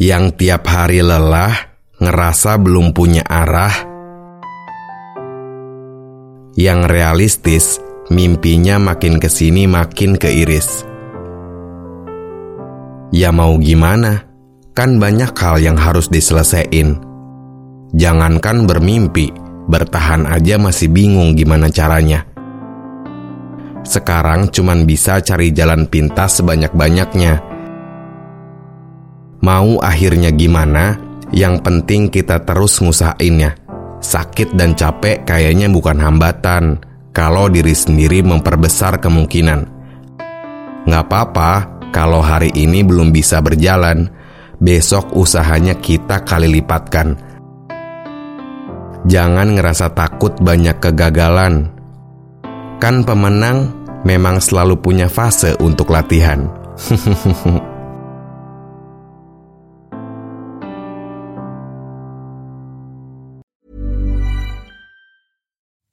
Yang tiap hari lelah, ngerasa belum punya arah, yang realistis, mimpinya makin ke sini makin keiris. Ya mau gimana? Kan banyak hal yang harus diselesaikan. Jangankan bermimpi, bertahan aja masih bingung gimana caranya. Sekarang cuman bisa cari jalan pintas sebanyak-banyaknya. Mau akhirnya gimana, yang penting kita terus ngusahainnya. Sakit dan capek kayaknya bukan hambatan kalau diri sendiri memperbesar kemungkinan. Nggak apa-apa kalau hari ini belum bisa berjalan, besok usahanya kita kali lipatkan. Jangan ngerasa takut banyak kegagalan. Kan pemenang memang selalu punya fase untuk latihan.